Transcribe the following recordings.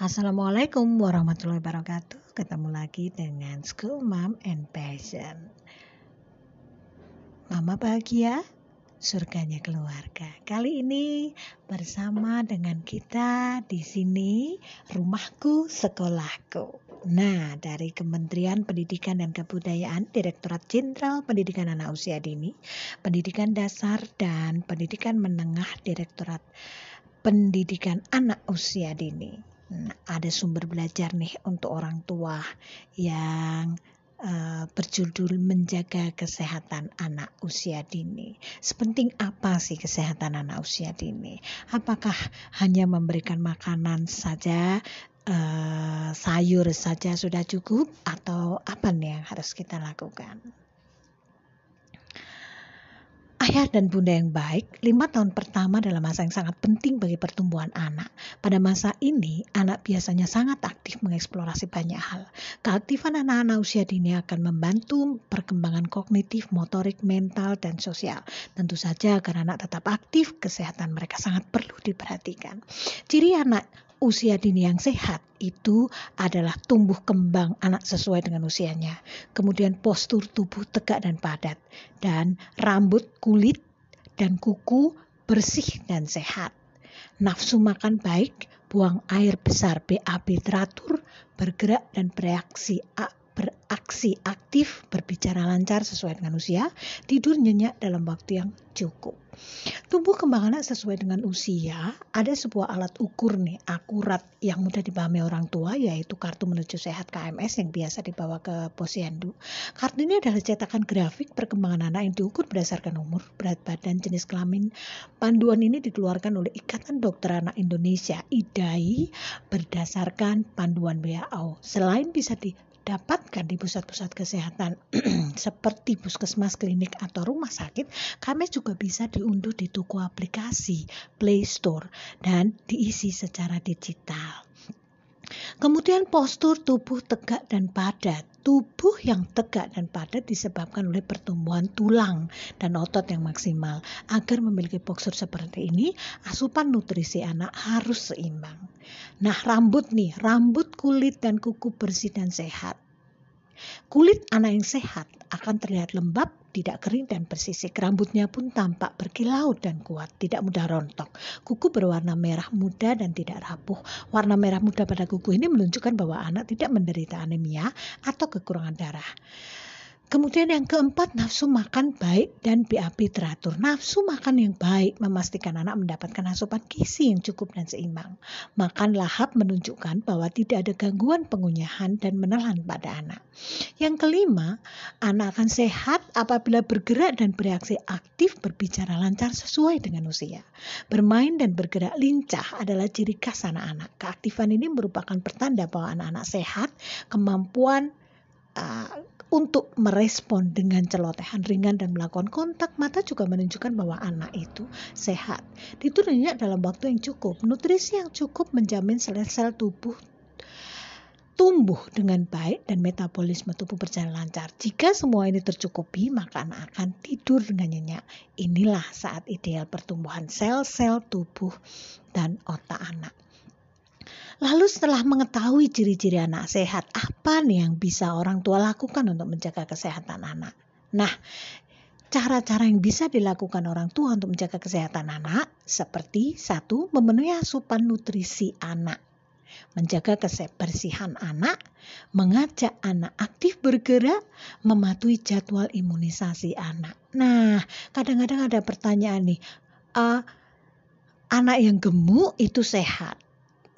Assalamualaikum warahmatullahi wabarakatuh. Ketemu lagi dengan School Mom and Passion. Mama bahagia, surganya keluarga. Kali ini bersama dengan kita di sini rumahku sekolahku. Nah, dari Kementerian Pendidikan dan Kebudayaan, Direktorat Jenderal Pendidikan Anak Usia Dini, Pendidikan Dasar dan Pendidikan Menengah Direktorat Pendidikan Anak Usia Dini ada sumber belajar nih untuk orang tua yang uh, berjudul menjaga kesehatan anak usia dini. Sepenting apa sih kesehatan anak usia dini? Apakah hanya memberikan makanan saja, uh, sayur saja sudah cukup, atau apa nih yang harus kita lakukan? Ayah dan bunda yang baik, lima tahun pertama adalah masa yang sangat penting bagi pertumbuhan anak. Pada masa ini, anak biasanya sangat aktif mengeksplorasi banyak hal. Keaktifan anak-anak usia dini akan membantu perkembangan kognitif, motorik, mental, dan sosial. Tentu saja agar anak tetap aktif, kesehatan mereka sangat perlu diperhatikan. Ciri anak usia dini yang sehat itu adalah tumbuh kembang anak sesuai dengan usianya. Kemudian postur tubuh tegak dan padat. Dan rambut, kulit, dan kuku bersih dan sehat. Nafsu makan baik, buang air besar BAB teratur, bergerak dan bereaksi beraksi aktif, berbicara lancar sesuai dengan usia, tidur nyenyak dalam waktu yang cukup. Tumbuh kembang anak sesuai dengan usia, ada sebuah alat ukur nih, akurat yang mudah dipahami orang tua, yaitu kartu menuju sehat KMS yang biasa dibawa ke posyandu. Kartu ini adalah cetakan grafik perkembangan anak yang diukur berdasarkan umur, berat badan, jenis kelamin. Panduan ini dikeluarkan oleh Ikatan Dokter Anak Indonesia, IDAI, berdasarkan panduan WHO. Selain bisa di dapatkan di pusat-pusat kesehatan seperti puskesmas, klinik, atau rumah sakit, kami juga bisa diunduh di toko aplikasi Play Store dan diisi secara digital. Kemudian postur tubuh tegak dan padat. Tubuh yang tegak dan padat disebabkan oleh pertumbuhan tulang dan otot yang maksimal. Agar memiliki postur seperti ini, asupan nutrisi anak harus seimbang. Nah, rambut nih, rambut, kulit, dan kuku bersih dan sehat. Kulit anak yang sehat akan terlihat lembab, tidak kering dan bersisik. Rambutnya pun tampak berkilau dan kuat, tidak mudah rontok. Kuku berwarna merah muda dan tidak rapuh. Warna merah muda pada kuku ini menunjukkan bahwa anak tidak menderita anemia atau kekurangan darah. Kemudian yang keempat, nafsu makan baik dan BAB teratur. Nafsu makan yang baik memastikan anak mendapatkan asupan gizi yang cukup dan seimbang. Makan lahap menunjukkan bahwa tidak ada gangguan pengunyahan dan menelan pada anak. Yang kelima, anak akan sehat apabila bergerak dan bereaksi aktif berbicara lancar sesuai dengan usia. Bermain dan bergerak lincah adalah ciri khas anak-anak. Keaktifan ini merupakan pertanda bahwa anak-anak sehat, kemampuan uh, untuk merespon dengan celotehan ringan dan melakukan kontak mata juga menunjukkan bahwa anak itu sehat. Diturunya dalam waktu yang cukup. Nutrisi yang cukup menjamin sel-sel tubuh tumbuh dengan baik dan metabolisme tubuh berjalan lancar. Jika semua ini tercukupi, maka anak akan tidur dengan nyenyak. Inilah saat ideal pertumbuhan sel-sel tubuh dan otak anak. Lalu setelah mengetahui ciri-ciri anak sehat, apa nih yang bisa orang tua lakukan untuk menjaga kesehatan anak? Nah, cara-cara yang bisa dilakukan orang tua untuk menjaga kesehatan anak seperti satu, memenuhi asupan nutrisi anak, menjaga kebersihan anak, mengajak anak aktif bergerak, mematuhi jadwal imunisasi anak. Nah, kadang-kadang ada pertanyaan nih, uh, anak yang gemuk itu sehat?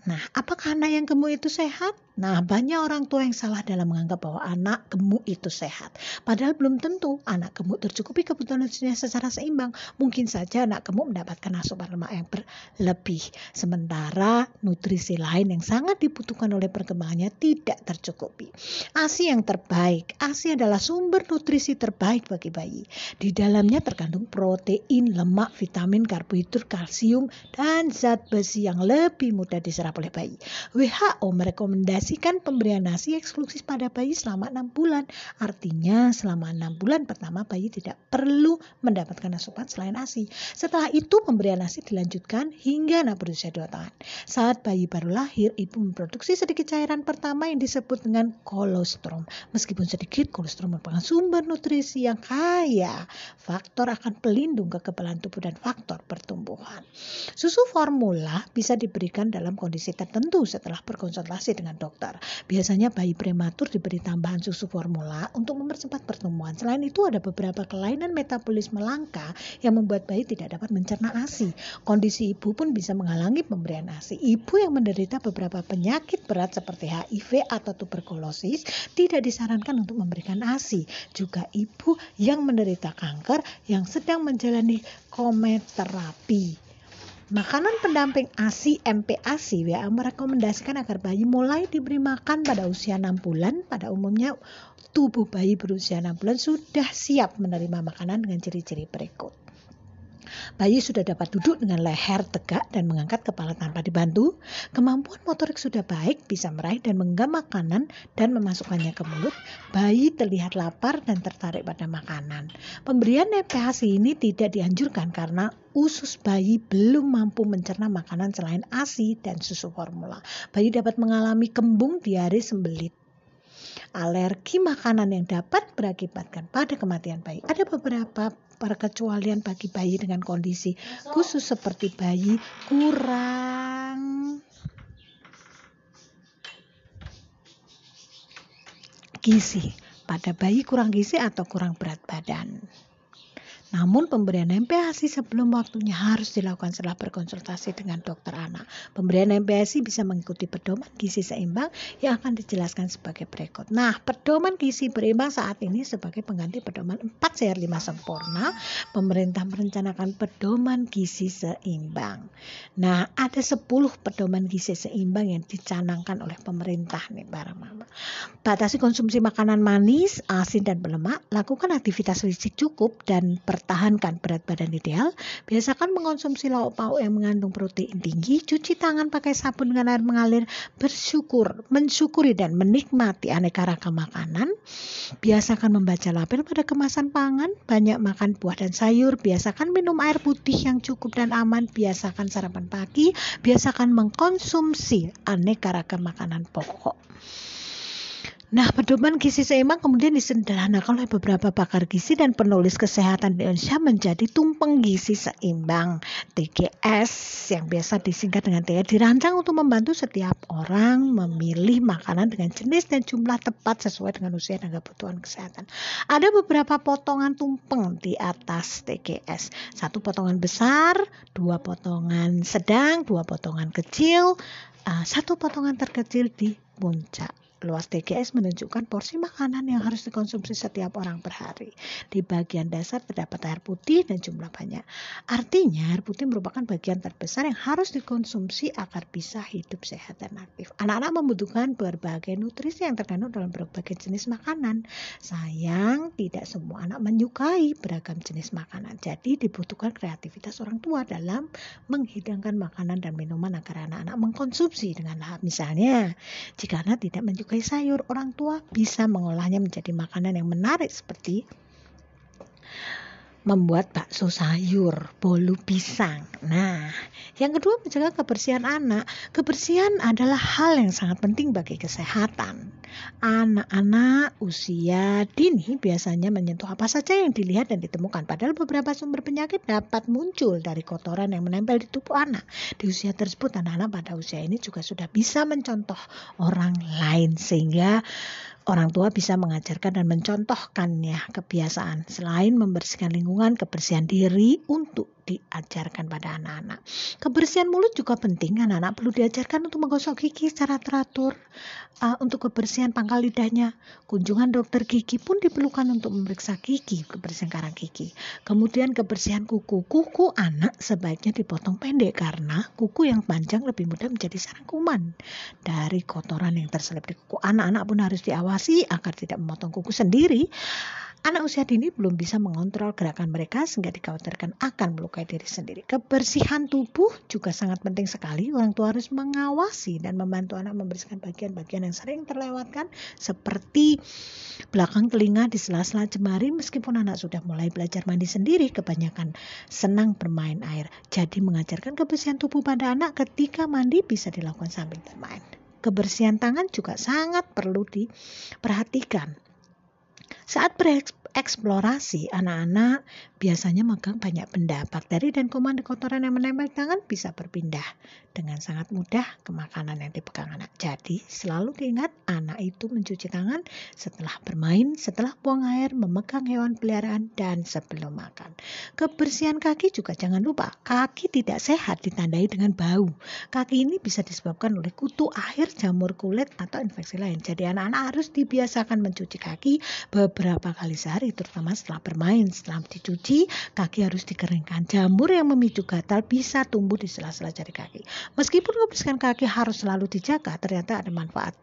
Nah, apakah anak yang gemuk itu sehat? Nah, banyak orang tua yang salah dalam menganggap bahwa anak gemuk itu sehat. Padahal belum tentu anak gemuk tercukupi kebutuhan nutrisinya secara seimbang. Mungkin saja anak gemuk mendapatkan asupan lemak yang berlebih. Sementara nutrisi lain yang sangat dibutuhkan oleh perkembangannya tidak tercukupi. ASI yang terbaik. ASI adalah sumber nutrisi terbaik bagi bayi. Di dalamnya terkandung protein, lemak, vitamin, karbohidrat, kalsium, dan zat besi yang lebih mudah diserap oleh bayi. WHO merekomendasikan merekomendasikan pemberian nasi eksklusif pada bayi selama enam bulan. Artinya selama enam bulan pertama bayi tidak perlu mendapatkan asupan selain ASI. Setelah itu pemberian nasi dilanjutkan hingga anak berusia 2 tahun. Saat bayi baru lahir, ibu memproduksi sedikit cairan pertama yang disebut dengan kolostrum. Meskipun sedikit, kolostrum merupakan sumber nutrisi yang kaya faktor akan pelindung kekebalan tubuh dan faktor pertumbuhan. Susu formula bisa diberikan dalam kondisi tertentu setelah berkonsultasi dengan dokter. Biasanya bayi prematur diberi tambahan susu formula untuk mempercepat pertumbuhan. Selain itu ada beberapa kelainan metabolisme langka yang membuat bayi tidak dapat mencerna ASI. Kondisi ibu pun bisa menghalangi pemberian ASI. Ibu yang menderita beberapa penyakit berat seperti HIV atau tuberkulosis tidak disarankan untuk memberikan ASI. Juga ibu yang menderita kanker yang sedang menjalani kometerapi. Makanan pendamping ASI MPASI WA merekomendasikan agar bayi mulai diberi makan pada usia 6 bulan. Pada umumnya tubuh bayi berusia 6 bulan sudah siap menerima makanan dengan ciri-ciri berikut. Bayi sudah dapat duduk dengan leher tegak dan mengangkat kepala tanpa dibantu. Kemampuan motorik sudah baik, bisa meraih dan menggenggam makanan dan memasukkannya ke mulut. Bayi terlihat lapar dan tertarik pada makanan. Pemberian NPHC ini tidak dianjurkan karena usus bayi belum mampu mencerna makanan selain ASI dan susu formula. Bayi dapat mengalami kembung diare sembelit alergi makanan yang dapat berakibatkan pada kematian bayi. Ada beberapa perkecualian bagi bayi dengan kondisi khusus seperti bayi kurang gizi pada bayi kurang gizi atau kurang berat badan. Namun pemberian MPASI sebelum waktunya harus dilakukan setelah berkonsultasi dengan dokter anak. Pemberian MPASI bisa mengikuti pedoman gizi seimbang yang akan dijelaskan sebagai berikut. Nah, pedoman gizi berimbang saat ini sebagai pengganti pedoman 4 sehat 5 sempurna, pemerintah merencanakan pedoman gizi seimbang. Nah, ada 10 pedoman gizi seimbang yang dicanangkan oleh pemerintah nih para mama. Batasi konsumsi makanan manis, asin dan berlemak, lakukan aktivitas fisik cukup dan per mempertahankan berat badan ideal, biasakan mengonsumsi lauk pauk yang mengandung protein tinggi, cuci tangan pakai sabun dengan air mengalir, bersyukur, mensyukuri dan menikmati aneka ragam makanan, biasakan membaca label pada kemasan pangan, banyak makan buah dan sayur, biasakan minum air putih yang cukup dan aman, biasakan sarapan pagi, biasakan mengkonsumsi aneka ragam makanan pokok. Nah, pedoman gizi seimbang kemudian disederhanakan oleh beberapa pakar gizi dan penulis kesehatan di Indonesia menjadi tumpeng gizi seimbang TGS yang biasa disingkat dengan TGS dirancang untuk membantu setiap orang memilih makanan dengan jenis dan jumlah tepat sesuai dengan usia dan kebutuhan kesehatan. Ada beberapa potongan tumpeng di atas TGS. Satu potongan besar, dua potongan sedang, dua potongan kecil, uh, satu potongan terkecil di puncak. Luas TGS menunjukkan porsi makanan yang harus dikonsumsi setiap orang per hari. Di bagian dasar terdapat air putih dan jumlah banyak. Artinya air putih merupakan bagian terbesar yang harus dikonsumsi agar bisa hidup sehat dan aktif. Anak-anak membutuhkan berbagai nutrisi yang terkandung dalam berbagai jenis makanan. Sayang, tidak semua anak menyukai beragam jenis makanan. Jadi dibutuhkan kreativitas orang tua dalam menghidangkan makanan dan minuman agar anak-anak mengkonsumsi dengan lahap. Misalnya, jika anak tidak menyukai menyukai sayur, orang tua bisa mengolahnya menjadi makanan yang menarik seperti membuat bakso sayur, bolu pisang. Nah, yang kedua menjaga kebersihan anak. Kebersihan adalah hal yang sangat penting bagi kesehatan. Anak-anak usia dini biasanya menyentuh apa saja yang dilihat dan ditemukan. Padahal beberapa sumber penyakit dapat muncul dari kotoran yang menempel di tubuh anak. Di usia tersebut anak-anak pada usia ini juga sudah bisa mencontoh orang lain sehingga Orang tua bisa mengajarkan dan mencontohkannya kebiasaan selain membersihkan lingkungan, kebersihan diri untuk diajarkan pada anak-anak. Kebersihan mulut juga penting. Anak-anak perlu diajarkan untuk menggosok gigi secara teratur, uh, untuk kebersihan pangkal lidahnya. Kunjungan dokter gigi pun diperlukan untuk memeriksa gigi, kebersihan karang gigi. Kemudian kebersihan kuku. Kuku anak sebaiknya dipotong pendek karena kuku yang panjang lebih mudah menjadi sarang kuman dari kotoran yang terselip di kuku. Anak-anak pun harus diawasi agar tidak memotong kuku sendiri Anak usia dini belum bisa mengontrol gerakan mereka sehingga dikhawatirkan akan melukai diri sendiri. Kebersihan tubuh juga sangat penting sekali. Orang tua harus mengawasi dan membantu anak membersihkan bagian-bagian yang sering terlewatkan seperti belakang telinga di sela-sela jemari meskipun anak sudah mulai belajar mandi sendiri kebanyakan senang bermain air. Jadi mengajarkan kebersihan tubuh pada anak ketika mandi bisa dilakukan sambil bermain. Kebersihan tangan juga sangat perlu diperhatikan saat bereksplorasi, anak-anak biasanya megang banyak benda. Bakteri dan kuman kotoran yang menempel tangan bisa berpindah dengan sangat mudah ke makanan yang dipegang anak. Jadi, selalu diingat anak itu mencuci tangan setelah bermain, setelah buang air, memegang hewan peliharaan, dan sebelum makan. Kebersihan kaki juga jangan lupa. Kaki tidak sehat ditandai dengan bau. Kaki ini bisa disebabkan oleh kutu air, jamur kulit, atau infeksi lain. Jadi, anak-anak harus dibiasakan mencuci kaki beberapa kali sehari, terutama setelah bermain. Setelah dicuci, kaki harus dikeringkan. Jamur yang memicu gatal bisa tumbuh di sela-sela jari kaki. Meskipun kebersihan kaki harus selalu dijaga, ternyata ada manfaat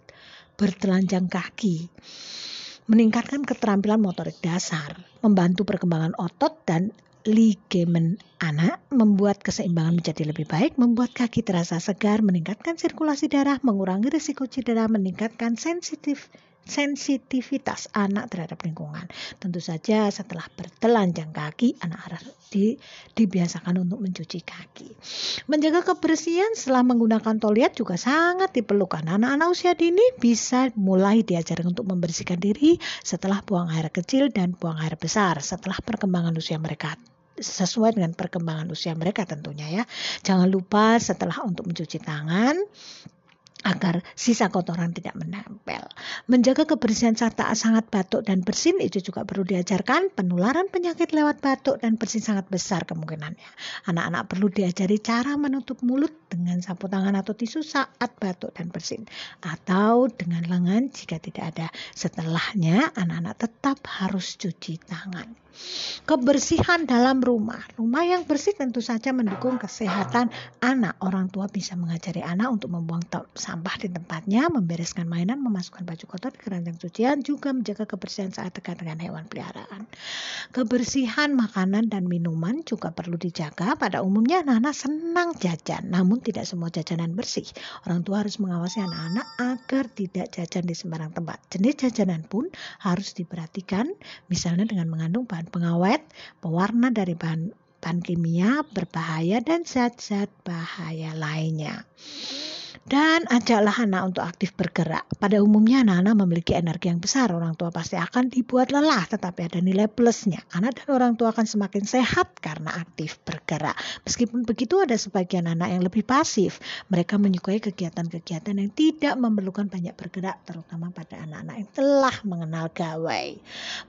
bertelanjang kaki meningkatkan keterampilan motorik dasar, membantu perkembangan otot dan ligamen anak, membuat keseimbangan menjadi lebih baik, membuat kaki terasa segar, meningkatkan sirkulasi darah, mengurangi risiko cedera, meningkatkan sensitif sensitivitas anak terhadap lingkungan. Tentu saja setelah bertelanjang kaki, anak harus di, dibiasakan untuk mencuci kaki. Menjaga kebersihan setelah menggunakan toilet juga sangat diperlukan. Anak-anak usia dini bisa mulai diajarkan untuk membersihkan diri setelah buang air kecil dan buang air besar setelah perkembangan usia mereka sesuai dengan perkembangan usia mereka tentunya ya. Jangan lupa setelah untuk mencuci tangan agar sisa kotoran tidak menempel. Menjaga kebersihan serta sangat batuk dan bersin itu juga perlu diajarkan. Penularan penyakit lewat batuk dan bersin sangat besar kemungkinannya. Anak-anak perlu diajari cara menutup mulut dengan sapu tangan atau tisu saat batuk dan bersin. Atau dengan lengan jika tidak ada. Setelahnya anak-anak tetap harus cuci tangan. Kebersihan dalam rumah. Rumah yang bersih tentu saja mendukung kesehatan anak. Orang tua bisa mengajari anak untuk membuang sampah di tempatnya, membereskan mainan, memasukkan baju kotor ke keranjang cucian, juga menjaga kebersihan saat dekat dengan hewan peliharaan. Kebersihan makanan dan minuman juga perlu dijaga. Pada umumnya anak-anak senang jajan, namun tidak semua jajanan bersih. Orang tua harus mengawasi anak-anak agar tidak jajan di sembarang tempat. Jenis jajanan pun harus diperhatikan, misalnya dengan mengandung bahan pengawet, pewarna dari bahan, bahan kimia berbahaya dan zat-zat bahaya lainnya. Dan ajaklah anak untuk aktif bergerak. Pada umumnya anak-anak memiliki energi yang besar. Orang tua pasti akan dibuat lelah, tetapi ada nilai plusnya. Anak dan orang tua akan semakin sehat karena aktif bergerak. Meskipun begitu ada sebagian anak yang lebih pasif. Mereka menyukai kegiatan-kegiatan yang tidak memerlukan banyak bergerak, terutama pada anak-anak yang telah mengenal gawai.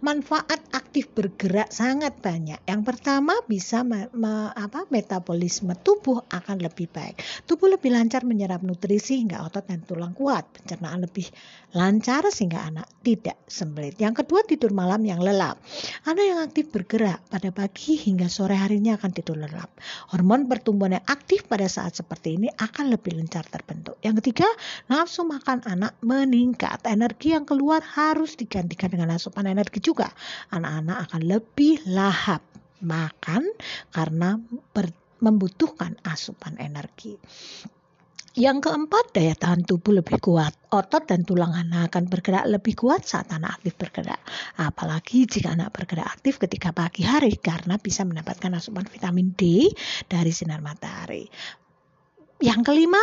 Manfaat aktif bergerak sangat banyak. Yang pertama bisa me, me, apa, metabolisme tubuh akan lebih baik. Tubuh lebih lancar menyerap nutrisi nutrisi hingga otot dan tulang kuat, pencernaan lebih lancar sehingga anak tidak sembelit. Yang kedua tidur malam yang lelap. Anak yang aktif bergerak pada pagi hingga sore harinya akan tidur lelap. Hormon pertumbuhan yang aktif pada saat seperti ini akan lebih lancar terbentuk. Yang ketiga, nafsu makan anak meningkat. Energi yang keluar harus digantikan dengan asupan energi juga. Anak-anak akan lebih lahap makan karena membutuhkan asupan energi. Yang keempat, daya tahan tubuh lebih kuat. Otot dan tulang anak akan bergerak lebih kuat saat anak aktif bergerak. Apalagi jika anak bergerak aktif ketika pagi hari karena bisa mendapatkan asupan vitamin D dari sinar matahari. Yang kelima,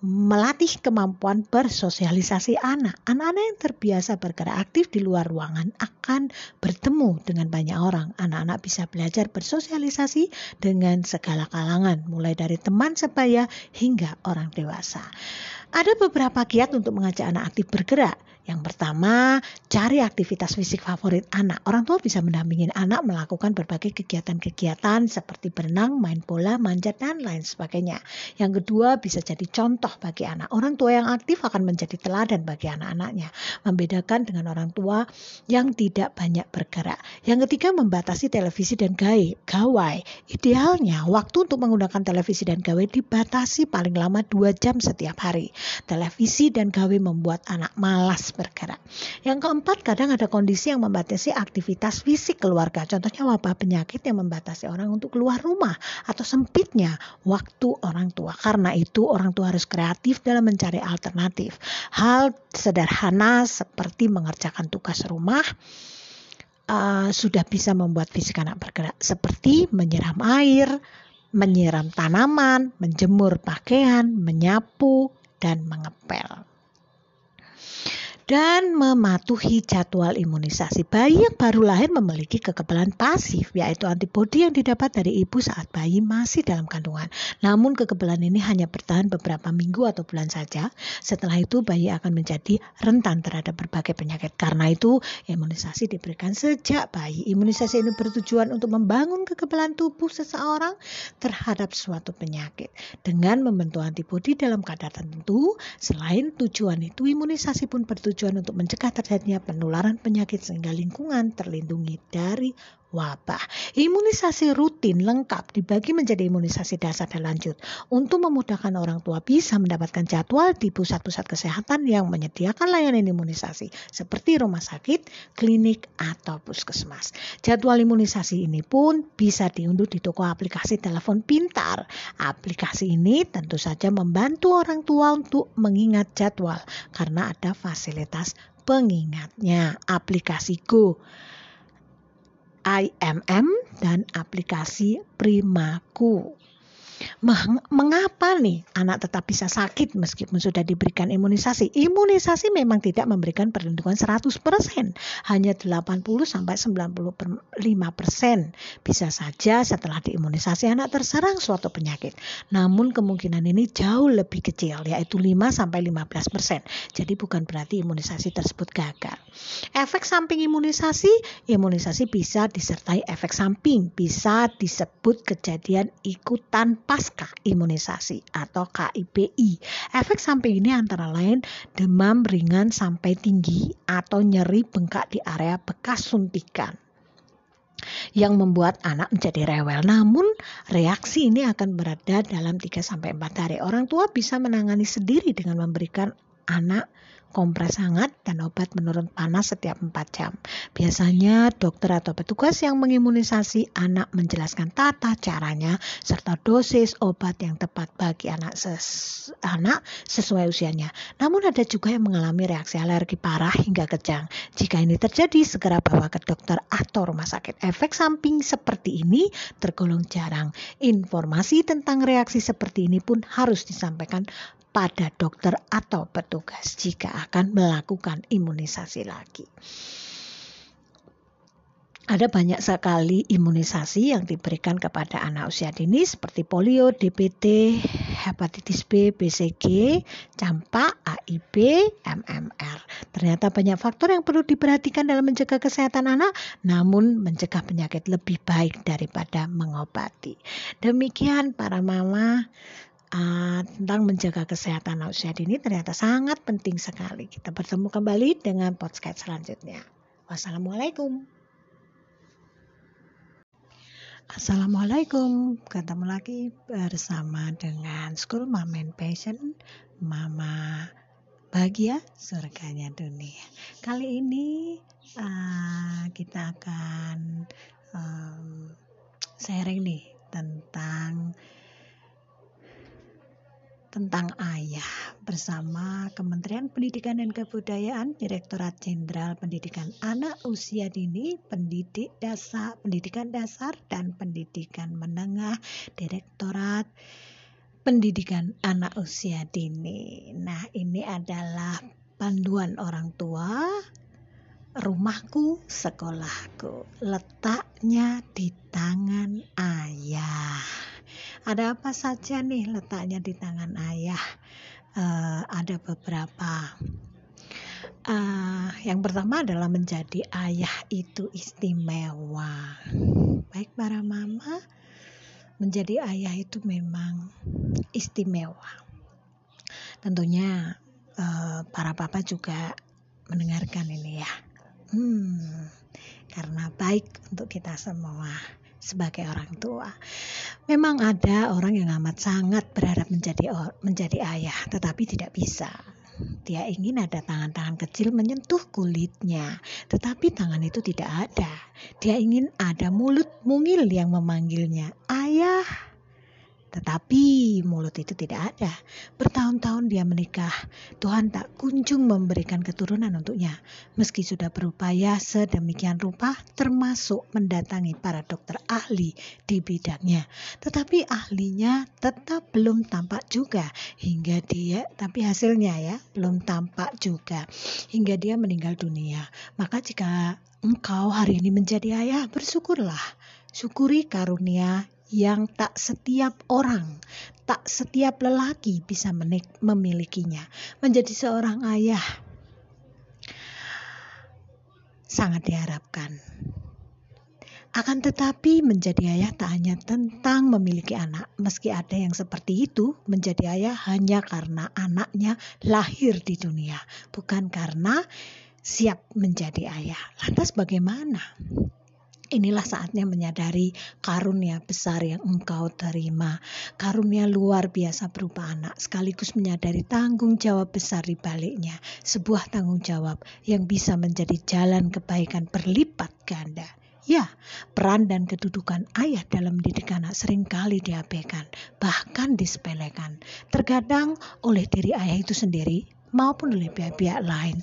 melatih kemampuan bersosialisasi anak. Anak-anak yang terbiasa bergerak aktif di luar ruangan akan bertemu dengan banyak orang. Anak-anak bisa belajar bersosialisasi dengan segala kalangan, mulai dari teman sebaya hingga orang dewasa. Ada beberapa kiat untuk mengajak anak aktif bergerak. Yang pertama, cari aktivitas fisik favorit anak. Orang tua bisa mendampingi anak melakukan berbagai kegiatan-kegiatan seperti berenang, main bola, manjat, dan lain sebagainya. Yang kedua, bisa jadi contoh bagi anak. Orang tua yang aktif akan menjadi teladan bagi anak-anaknya. Membedakan dengan orang tua yang tidak banyak bergerak. Yang ketiga, membatasi televisi dan gawai. Idealnya, waktu untuk menggunakan televisi dan gawai dibatasi paling lama 2 jam setiap hari. Televisi dan gawai membuat anak malas bergerak. Yang keempat, kadang ada kondisi yang membatasi aktivitas fisik keluarga. Contohnya wabah penyakit yang membatasi orang untuk keluar rumah atau sempitnya waktu orang tua. Karena itu orang tua harus kreatif dalam mencari alternatif. Hal sederhana seperti mengerjakan tugas rumah, uh, sudah bisa membuat fisik anak bergerak seperti menyiram air, menyiram tanaman, menjemur pakaian, menyapu, dan mengepel dan mematuhi jadwal imunisasi. Bayi yang baru lahir memiliki kekebalan pasif, yaitu antibodi yang didapat dari ibu saat bayi masih dalam kandungan. Namun kekebalan ini hanya bertahan beberapa minggu atau bulan saja. Setelah itu bayi akan menjadi rentan terhadap berbagai penyakit. Karena itu imunisasi diberikan sejak bayi. Imunisasi ini bertujuan untuk membangun kekebalan tubuh seseorang terhadap suatu penyakit. Dengan membentuk antibodi dalam kadar tertentu, selain tujuan itu imunisasi pun bertujuan bertujuan untuk mencegah terjadinya penularan penyakit sehingga lingkungan terlindungi dari wabah. Imunisasi rutin lengkap dibagi menjadi imunisasi dasar dan lanjut untuk memudahkan orang tua bisa mendapatkan jadwal di pusat-pusat kesehatan yang menyediakan layanan imunisasi seperti rumah sakit, klinik, atau puskesmas. Jadwal imunisasi ini pun bisa diunduh di toko aplikasi telepon pintar. Aplikasi ini tentu saja membantu orang tua untuk mengingat jadwal karena ada fasilitas pengingatnya. Aplikasi Go IMM dan aplikasi Primaku. Mengapa nih anak tetap bisa sakit meskipun sudah diberikan imunisasi? Imunisasi memang tidak memberikan perlindungan 100%, hanya 80 sampai 95%. Bisa saja setelah diimunisasi anak terserang suatu penyakit. Namun kemungkinan ini jauh lebih kecil yaitu 5 sampai 15%. Jadi bukan berarti imunisasi tersebut gagal. Efek samping imunisasi, imunisasi bisa disertai efek samping, bisa disebut kejadian ikutan pasca imunisasi atau KIPI. Efek samping ini antara lain demam ringan sampai tinggi atau nyeri bengkak di area bekas suntikan yang membuat anak menjadi rewel. Namun reaksi ini akan berada dalam 3 sampai 4 hari. Orang tua bisa menangani sendiri dengan memberikan anak kompres hangat dan obat menurun panas setiap 4 jam. Biasanya dokter atau petugas yang mengimunisasi anak menjelaskan tata caranya serta dosis obat yang tepat bagi anak, ses anak sesuai usianya. Namun ada juga yang mengalami reaksi alergi parah hingga kejang. Jika ini terjadi, segera bawa ke dokter atau rumah sakit. Efek samping seperti ini tergolong jarang. Informasi tentang reaksi seperti ini pun harus disampaikan pada dokter atau petugas jika akan melakukan imunisasi lagi. Ada banyak sekali imunisasi yang diberikan kepada anak usia dini seperti polio, DPT, hepatitis B, BCG, campak, AIB, MMR. Ternyata banyak faktor yang perlu diperhatikan dalam mencegah kesehatan anak, namun mencegah penyakit lebih baik daripada mengobati. Demikian para mama uh, tentang menjaga kesehatan usia dini ternyata sangat penting sekali. Kita bertemu kembali dengan podcast selanjutnya. Wassalamualaikum. Assalamualaikum, ketemu lagi bersama dengan School Mom and Passion, Mama Bahagia Surganya Dunia. Kali ini uh, kita akan um, sharing nih tentang tentang ayah bersama Kementerian Pendidikan dan Kebudayaan, Direktorat Jenderal Pendidikan Anak Usia Dini, Pendidik Dasar, Pendidikan Dasar dan Pendidikan Menengah, Direktorat Pendidikan Anak Usia Dini. Nah, ini adalah panduan orang tua rumahku, sekolahku, letaknya di tangan ayah. Ada apa saja nih letaknya di tangan ayah? Uh, ada beberapa. Uh, yang pertama adalah menjadi ayah itu istimewa. Baik para mama, menjadi ayah itu memang istimewa. Tentunya uh, para papa juga mendengarkan ini ya. Hmm, karena baik untuk kita semua sebagai orang tua. Memang ada orang yang amat sangat berharap menjadi menjadi ayah, tetapi tidak bisa. Dia ingin ada tangan-tangan kecil menyentuh kulitnya, tetapi tangan itu tidak ada. Dia ingin ada mulut mungil yang memanggilnya, "Ayah." Tetapi mulut itu tidak ada. Bertahun-tahun dia menikah. Tuhan tak kunjung memberikan keturunan untuknya. Meski sudah berupaya sedemikian rupa termasuk mendatangi para dokter ahli di bidangnya. Tetapi ahlinya tetap belum tampak juga hingga dia, tapi hasilnya ya belum tampak juga hingga dia meninggal dunia. Maka jika engkau hari ini menjadi ayah, bersyukurlah. Syukuri karunia yang tak setiap orang, tak setiap lelaki bisa memilikinya. Menjadi seorang ayah sangat diharapkan. Akan tetapi menjadi ayah tak hanya tentang memiliki anak. Meski ada yang seperti itu, menjadi ayah hanya karena anaknya lahir di dunia. Bukan karena siap menjadi ayah. Lantas bagaimana? Inilah saatnya menyadari karunia besar yang engkau terima. Karunia luar biasa berupa anak, sekaligus menyadari tanggung jawab besar di baliknya. Sebuah tanggung jawab yang bisa menjadi jalan kebaikan berlipat ganda. Ya, peran dan kedudukan ayah dalam mendidik anak sering kali diabaikan, bahkan disepelekan. Terkadang oleh diri ayah itu sendiri maupun oleh pihak-pihak lain.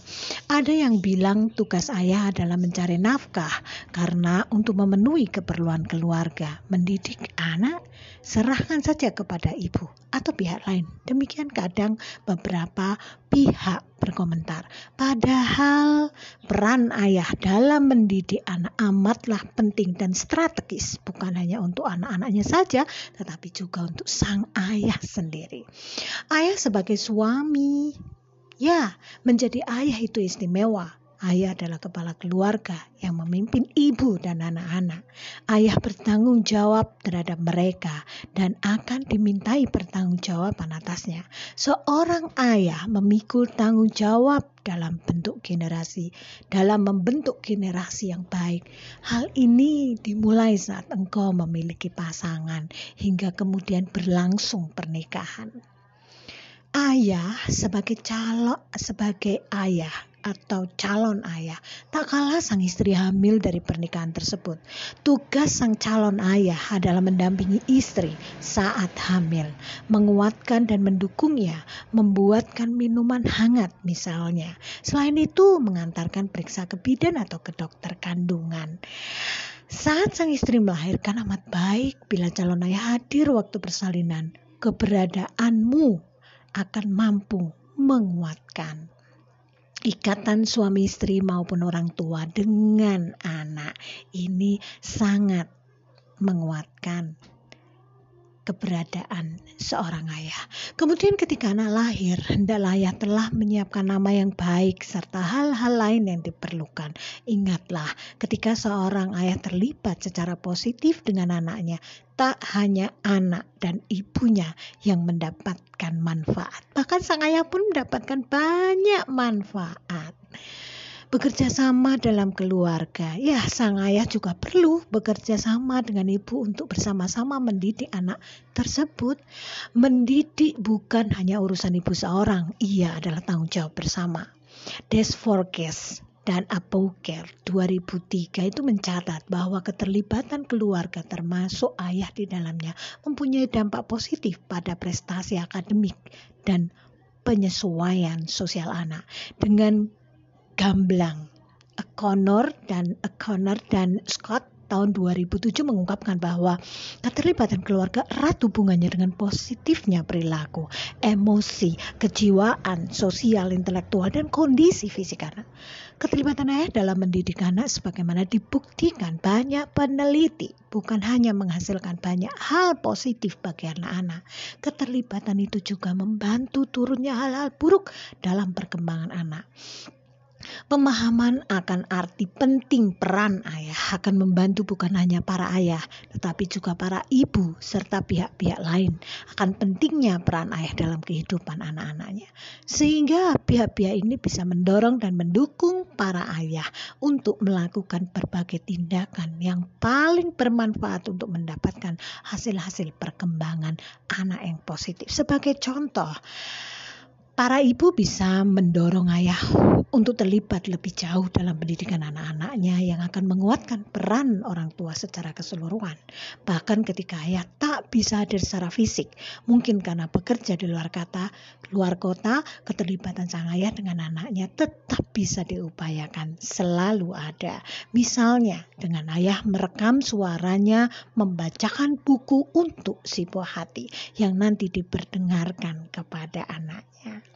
Ada yang bilang tugas ayah adalah mencari nafkah karena untuk memenuhi keperluan keluarga, mendidik anak, serahkan saja kepada ibu atau pihak lain. Demikian kadang beberapa pihak berkomentar. Padahal peran ayah dalam mendidik anak amatlah penting dan strategis, bukan hanya untuk anak-anaknya saja, tetapi juga untuk sang ayah sendiri. Ayah sebagai suami, Ya, menjadi ayah itu istimewa. Ayah adalah kepala keluarga yang memimpin ibu dan anak-anak. Ayah bertanggung jawab terhadap mereka dan akan dimintai pertanggungjawaban atasnya. Seorang ayah memikul tanggung jawab dalam bentuk generasi, dalam membentuk generasi yang baik. Hal ini dimulai saat engkau memiliki pasangan hingga kemudian berlangsung pernikahan ayah sebagai calon sebagai ayah atau calon ayah tak kalah sang istri hamil dari pernikahan tersebut. Tugas sang calon ayah adalah mendampingi istri saat hamil, menguatkan dan mendukungnya, membuatkan minuman hangat misalnya. Selain itu mengantarkan periksa ke bidan atau ke dokter kandungan. Saat sang istri melahirkan amat baik bila calon ayah hadir waktu persalinan. Keberadaanmu akan mampu menguatkan ikatan suami istri maupun orang tua dengan anak. Ini sangat menguatkan keberadaan seorang ayah. Kemudian ketika anak lahir, hendaklah ayah telah menyiapkan nama yang baik serta hal-hal lain yang diperlukan. Ingatlah, ketika seorang ayah terlibat secara positif dengan anaknya, tak hanya anak dan ibunya yang mendapatkan manfaat, bahkan sang ayah pun mendapatkan banyak manfaat bekerja sama dalam keluarga. Ya, sang ayah juga perlu bekerja sama dengan ibu untuk bersama-sama mendidik anak tersebut. Mendidik bukan hanya urusan ibu seorang, ia adalah tanggung jawab bersama. Des Forges dan Apauker 2003 itu mencatat bahwa keterlibatan keluarga termasuk ayah di dalamnya mempunyai dampak positif pada prestasi akademik dan penyesuaian sosial anak. Dengan gamblang. Connor dan Connor dan Scott tahun 2007 mengungkapkan bahwa keterlibatan keluarga erat hubungannya dengan positifnya perilaku, emosi, kejiwaan, sosial, intelektual, dan kondisi fisik anak. Keterlibatan ayah dalam mendidik anak sebagaimana dibuktikan banyak peneliti bukan hanya menghasilkan banyak hal positif bagi anak-anak. Keterlibatan itu juga membantu turunnya hal-hal buruk dalam perkembangan anak. Pemahaman akan arti penting peran ayah akan membantu bukan hanya para ayah, tetapi juga para ibu serta pihak-pihak lain akan pentingnya peran ayah dalam kehidupan anak-anaknya. Sehingga pihak-pihak ini bisa mendorong dan mendukung para ayah untuk melakukan berbagai tindakan yang paling bermanfaat untuk mendapatkan hasil-hasil perkembangan anak yang positif. Sebagai contoh, Para ibu bisa mendorong ayah untuk terlibat lebih jauh dalam pendidikan anak-anaknya yang akan menguatkan peran orang tua secara keseluruhan. Bahkan ketika ayah tak bisa hadir secara fisik, mungkin karena bekerja di luar kata, luar kota, keterlibatan sang ayah dengan anaknya tetap bisa diupayakan, selalu ada. Misalnya dengan ayah merekam suaranya membacakan buku untuk si buah hati yang nanti diperdengarkan kepada anaknya.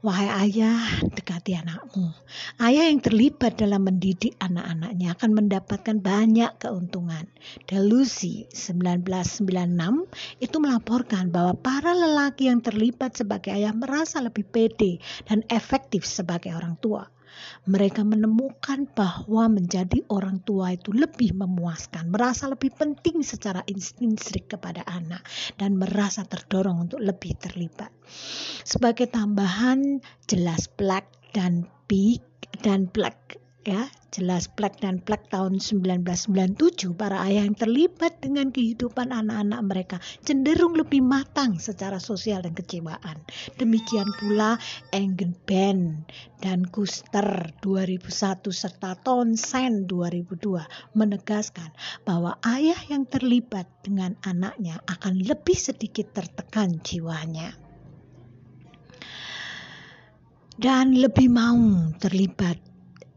Wahai ayah, dekati anakmu. Ayah yang terlibat dalam mendidik anak-anaknya akan mendapatkan banyak keuntungan. Delusi 1996 itu melaporkan bahwa para lelaki yang terlibat sebagai ayah merasa lebih pede dan efektif sebagai orang tua. Mereka menemukan bahwa menjadi orang tua itu lebih memuaskan, merasa lebih penting secara instinktif kepada anak, dan merasa terdorong untuk lebih terlibat. Sebagai tambahan, jelas black dan big dan black ya jelas Black dan Black tahun 1997 para ayah yang terlibat dengan kehidupan anak-anak mereka cenderung lebih matang secara sosial dan kecewaan. Demikian pula Engen Ben dan Kuster 2001 serta Townsend 2002 menegaskan bahwa ayah yang terlibat dengan anaknya akan lebih sedikit tertekan jiwanya. Dan lebih mau terlibat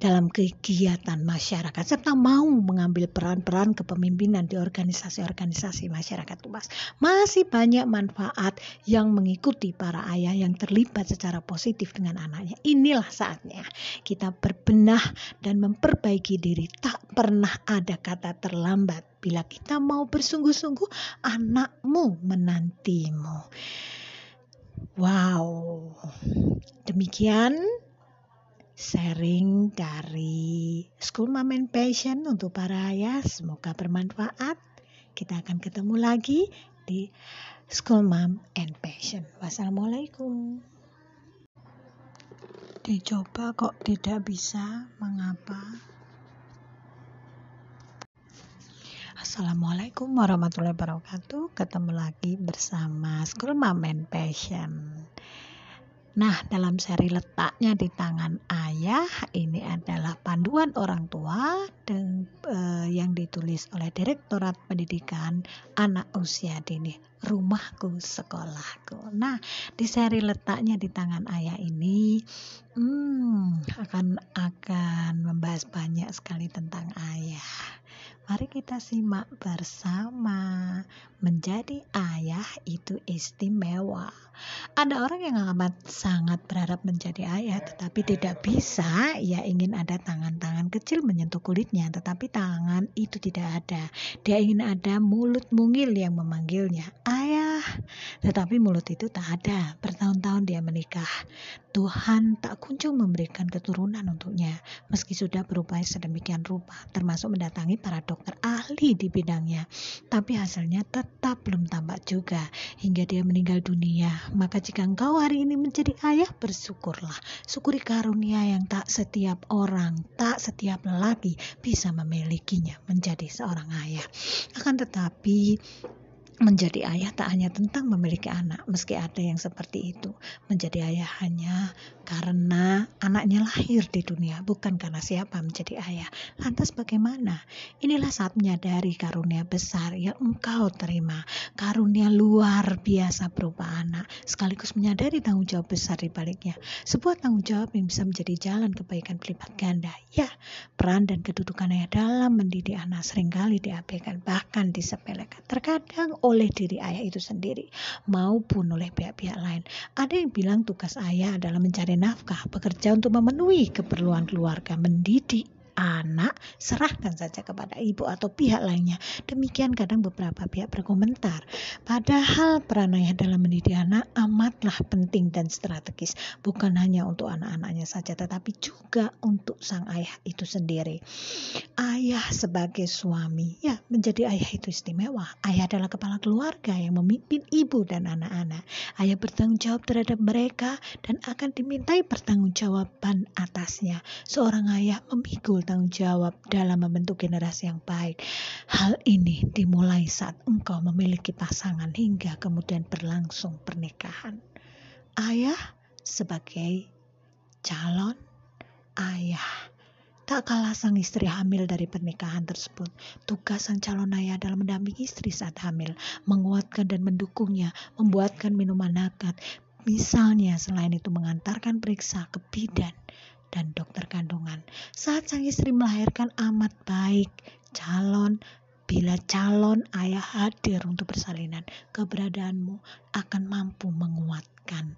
dalam kegiatan masyarakat serta mau mengambil peran-peran kepemimpinan di organisasi-organisasi masyarakat luas. Masih banyak manfaat yang mengikuti para ayah yang terlibat secara positif dengan anaknya. Inilah saatnya kita berbenah dan memperbaiki diri. Tak pernah ada kata terlambat bila kita mau bersungguh-sungguh anakmu menantimu. Wow. Demikian sharing dari School Mom and Passion untuk para ayah. Semoga bermanfaat. Kita akan ketemu lagi di School Mom and Passion. Wassalamualaikum. Dicoba kok tidak bisa, mengapa? Assalamualaikum warahmatullahi wabarakatuh. Ketemu lagi bersama School Mom and Passion. Nah, dalam seri letaknya di tangan ayah, ini adalah panduan orang tua dan, eh, yang ditulis oleh Direktorat Pendidikan Anak Usia Dini, Rumahku Sekolahku. Nah, di seri letaknya di tangan ayah ini, hmm, akan akan membahas banyak sekali tentang ayah. Mari kita simak bersama. Menjadi ayah itu istimewa. Ada orang yang amat sangat berharap menjadi ayah, tetapi tidak bisa. Ia ingin ada tangan-tangan kecil menyentuh kulitnya, tetapi tangan itu tidak ada. Dia ingin ada mulut mungil yang memanggilnya, "Ayah!" Tetapi mulut itu tak ada. Bertahun-tahun dia menikah. Tuhan tak kunjung memberikan keturunan untuknya, meski sudah berupaya sedemikian rupa, termasuk mendatangi para dokter ahli di bidangnya. Tapi hasilnya tetap belum tampak juga, hingga dia meninggal dunia. Maka jika engkau hari ini menjadi ayah, bersyukurlah. Syukuri karunia yang tak setiap orang, tak setiap lelaki bisa memilikinya menjadi seorang ayah. Akan tetapi, Menjadi ayah tak hanya tentang memiliki anak, meski ada yang seperti itu. Menjadi ayah hanya karena anaknya lahir di dunia, bukan karena siapa menjadi ayah. Lantas bagaimana? Inilah saat menyadari karunia besar yang engkau terima. Karunia luar biasa berupa anak, sekaligus menyadari tanggung jawab besar di baliknya. Sebuah tanggung jawab yang bisa menjadi jalan kebaikan berlipat ganda. Ya, peran dan kedudukan ayah dalam mendidik anak sering kali diabaikan, bahkan disepelekan. Terkadang oleh diri ayah itu sendiri maupun oleh pihak-pihak lain. Ada yang bilang tugas ayah adalah mencari nafkah, bekerja untuk memenuhi keperluan keluarga, mendidik anak serahkan saja kepada ibu atau pihak lainnya. Demikian kadang beberapa pihak berkomentar. Padahal peran ayah dalam mendidik anak amatlah penting dan strategis. Bukan hanya untuk anak-anaknya saja tetapi juga untuk sang ayah itu sendiri. Ayah sebagai suami, ya menjadi ayah itu istimewa. Ayah adalah kepala keluarga yang memimpin ibu dan anak-anak. Ayah bertanggung jawab terhadap mereka dan akan dimintai pertanggungjawaban atasnya. Seorang ayah memikul bertanggung jawab dalam membentuk generasi yang baik. Hal ini dimulai saat engkau memiliki pasangan hingga kemudian berlangsung pernikahan. Ayah sebagai calon ayah. Tak kalah sang istri hamil dari pernikahan tersebut, tugas sang calon ayah dalam mendampingi istri saat hamil, menguatkan dan mendukungnya, membuatkan minuman hangat. Misalnya, selain itu mengantarkan periksa ke bidan dan dokter kandungan. Saat sang istri melahirkan amat baik, calon Bila calon ayah hadir untuk persalinan, keberadaanmu akan mampu menguatkan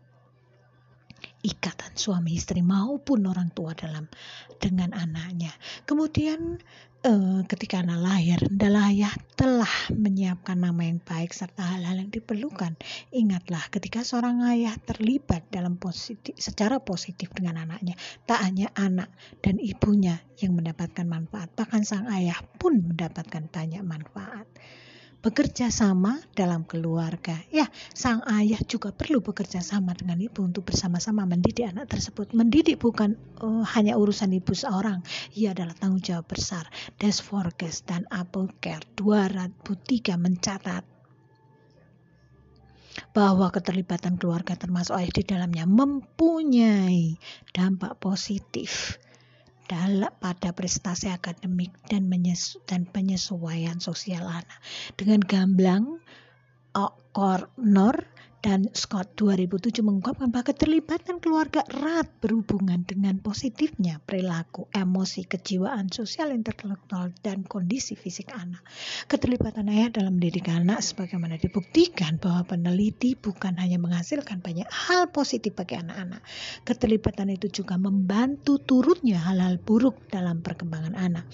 ikatan suami istri maupun orang tua dalam dengan anaknya. Kemudian eh, ketika anak lahir, Dalayah telah menyiapkan nama yang baik serta hal-hal yang diperlukan. Ingatlah ketika seorang ayah terlibat dalam positif, secara positif dengan anaknya, tak hanya anak dan ibunya yang mendapatkan manfaat, bahkan sang ayah pun mendapatkan banyak manfaat bekerja sama dalam keluarga. Ya, sang ayah juga perlu bekerja sama dengan ibu untuk bersama-sama mendidik anak tersebut. Mendidik bukan uh, hanya urusan ibu seorang, ia adalah tanggung jawab besar. Des Forges dan Apple Care 2003 mencatat bahwa keterlibatan keluarga termasuk ayah di dalamnya mempunyai dampak positif dalam pada prestasi akademik dan, menyesu, dan penyesuaian sosial anak. Dengan gamblang, Cornor dan Scott 2007 mengungkapkan bahwa keterlibatan keluarga erat berhubungan dengan positifnya perilaku, emosi, kejiwaan, sosial, intelektual, dan kondisi fisik anak. Keterlibatan ayah dalam mendidik anak sebagaimana dibuktikan bahwa peneliti bukan hanya menghasilkan banyak hal positif bagi anak-anak. Keterlibatan itu juga membantu turutnya hal-hal buruk dalam perkembangan anak.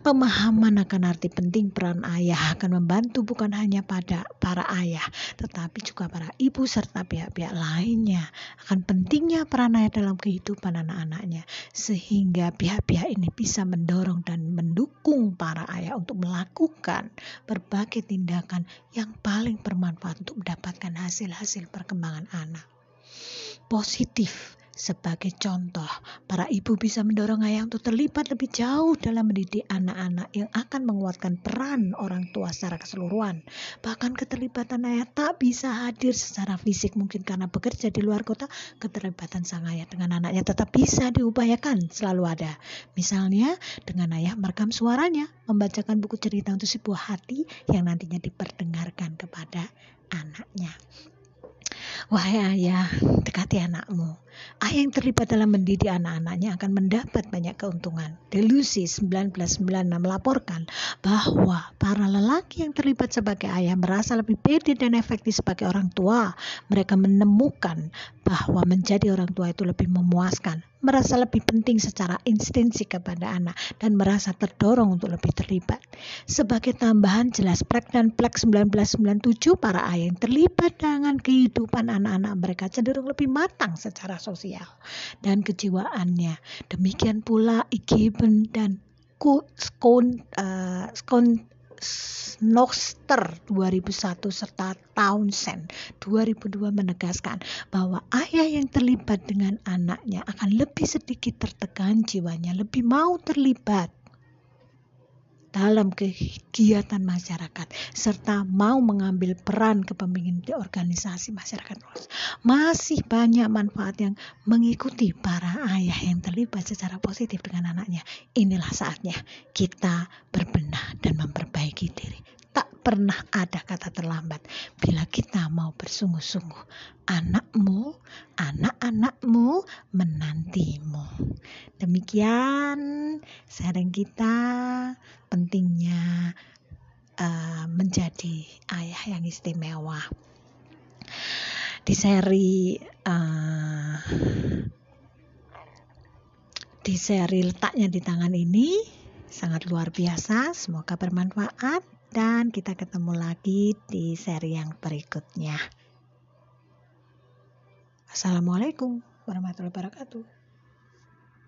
Pemahaman akan arti penting peran ayah akan membantu bukan hanya pada para ayah, tetapi juga para ibu ibu serta pihak-pihak lainnya akan pentingnya peran ayah dalam kehidupan anak-anaknya sehingga pihak-pihak ini bisa mendorong dan mendukung para ayah untuk melakukan berbagai tindakan yang paling bermanfaat untuk mendapatkan hasil-hasil perkembangan anak. Positif sebagai contoh, para ibu bisa mendorong ayah untuk terlibat lebih jauh dalam mendidik anak-anak yang akan menguatkan peran orang tua secara keseluruhan. Bahkan keterlibatan ayah tak bisa hadir secara fisik mungkin karena bekerja di luar kota, keterlibatan sang ayah dengan anaknya tetap bisa diupayakan, selalu ada. Misalnya dengan ayah merekam suaranya, membacakan buku cerita untuk sebuah hati yang nantinya diperdengarkan kepada anaknya. Wahai ayah, dekati anakmu. Ayah yang terlibat dalam mendidik anak-anaknya akan mendapat banyak keuntungan. Delusi 1996 melaporkan bahwa para lelaki yang terlibat sebagai ayah merasa lebih pede dan efektif sebagai orang tua. Mereka menemukan bahwa menjadi orang tua itu lebih memuaskan, merasa lebih penting secara instinsi kepada anak, dan merasa terdorong untuk lebih terlibat. Sebagai tambahan jelas Plek dan Plek 1997, para ayah yang terlibat dengan kehidupan anak-anak mereka cenderung lebih matang secara sosial dan kejiwaannya. Demikian pula Igeben dan Skon, uh, Skon Noster 2001 serta Townsend 2002 menegaskan bahwa ayah yang terlibat dengan anaknya akan lebih sedikit tertekan jiwanya, lebih mau terlibat dalam kegiatan masyarakat serta mau mengambil peran kepemimpinan di organisasi masyarakat luas. Masih banyak manfaat yang mengikuti para ayah yang terlibat secara positif dengan anaknya. Inilah saatnya kita berbenah dan memperbaiki diri pernah ada kata terlambat bila kita mau bersungguh-sungguh. Anakmu, anak-anakmu menantimu. Demikian sharing kita pentingnya uh, menjadi ayah yang istimewa. Di seri uh, di seri letaknya di tangan ini sangat luar biasa. Semoga bermanfaat dan kita ketemu lagi di seri yang berikutnya. Assalamualaikum warahmatullahi wabarakatuh.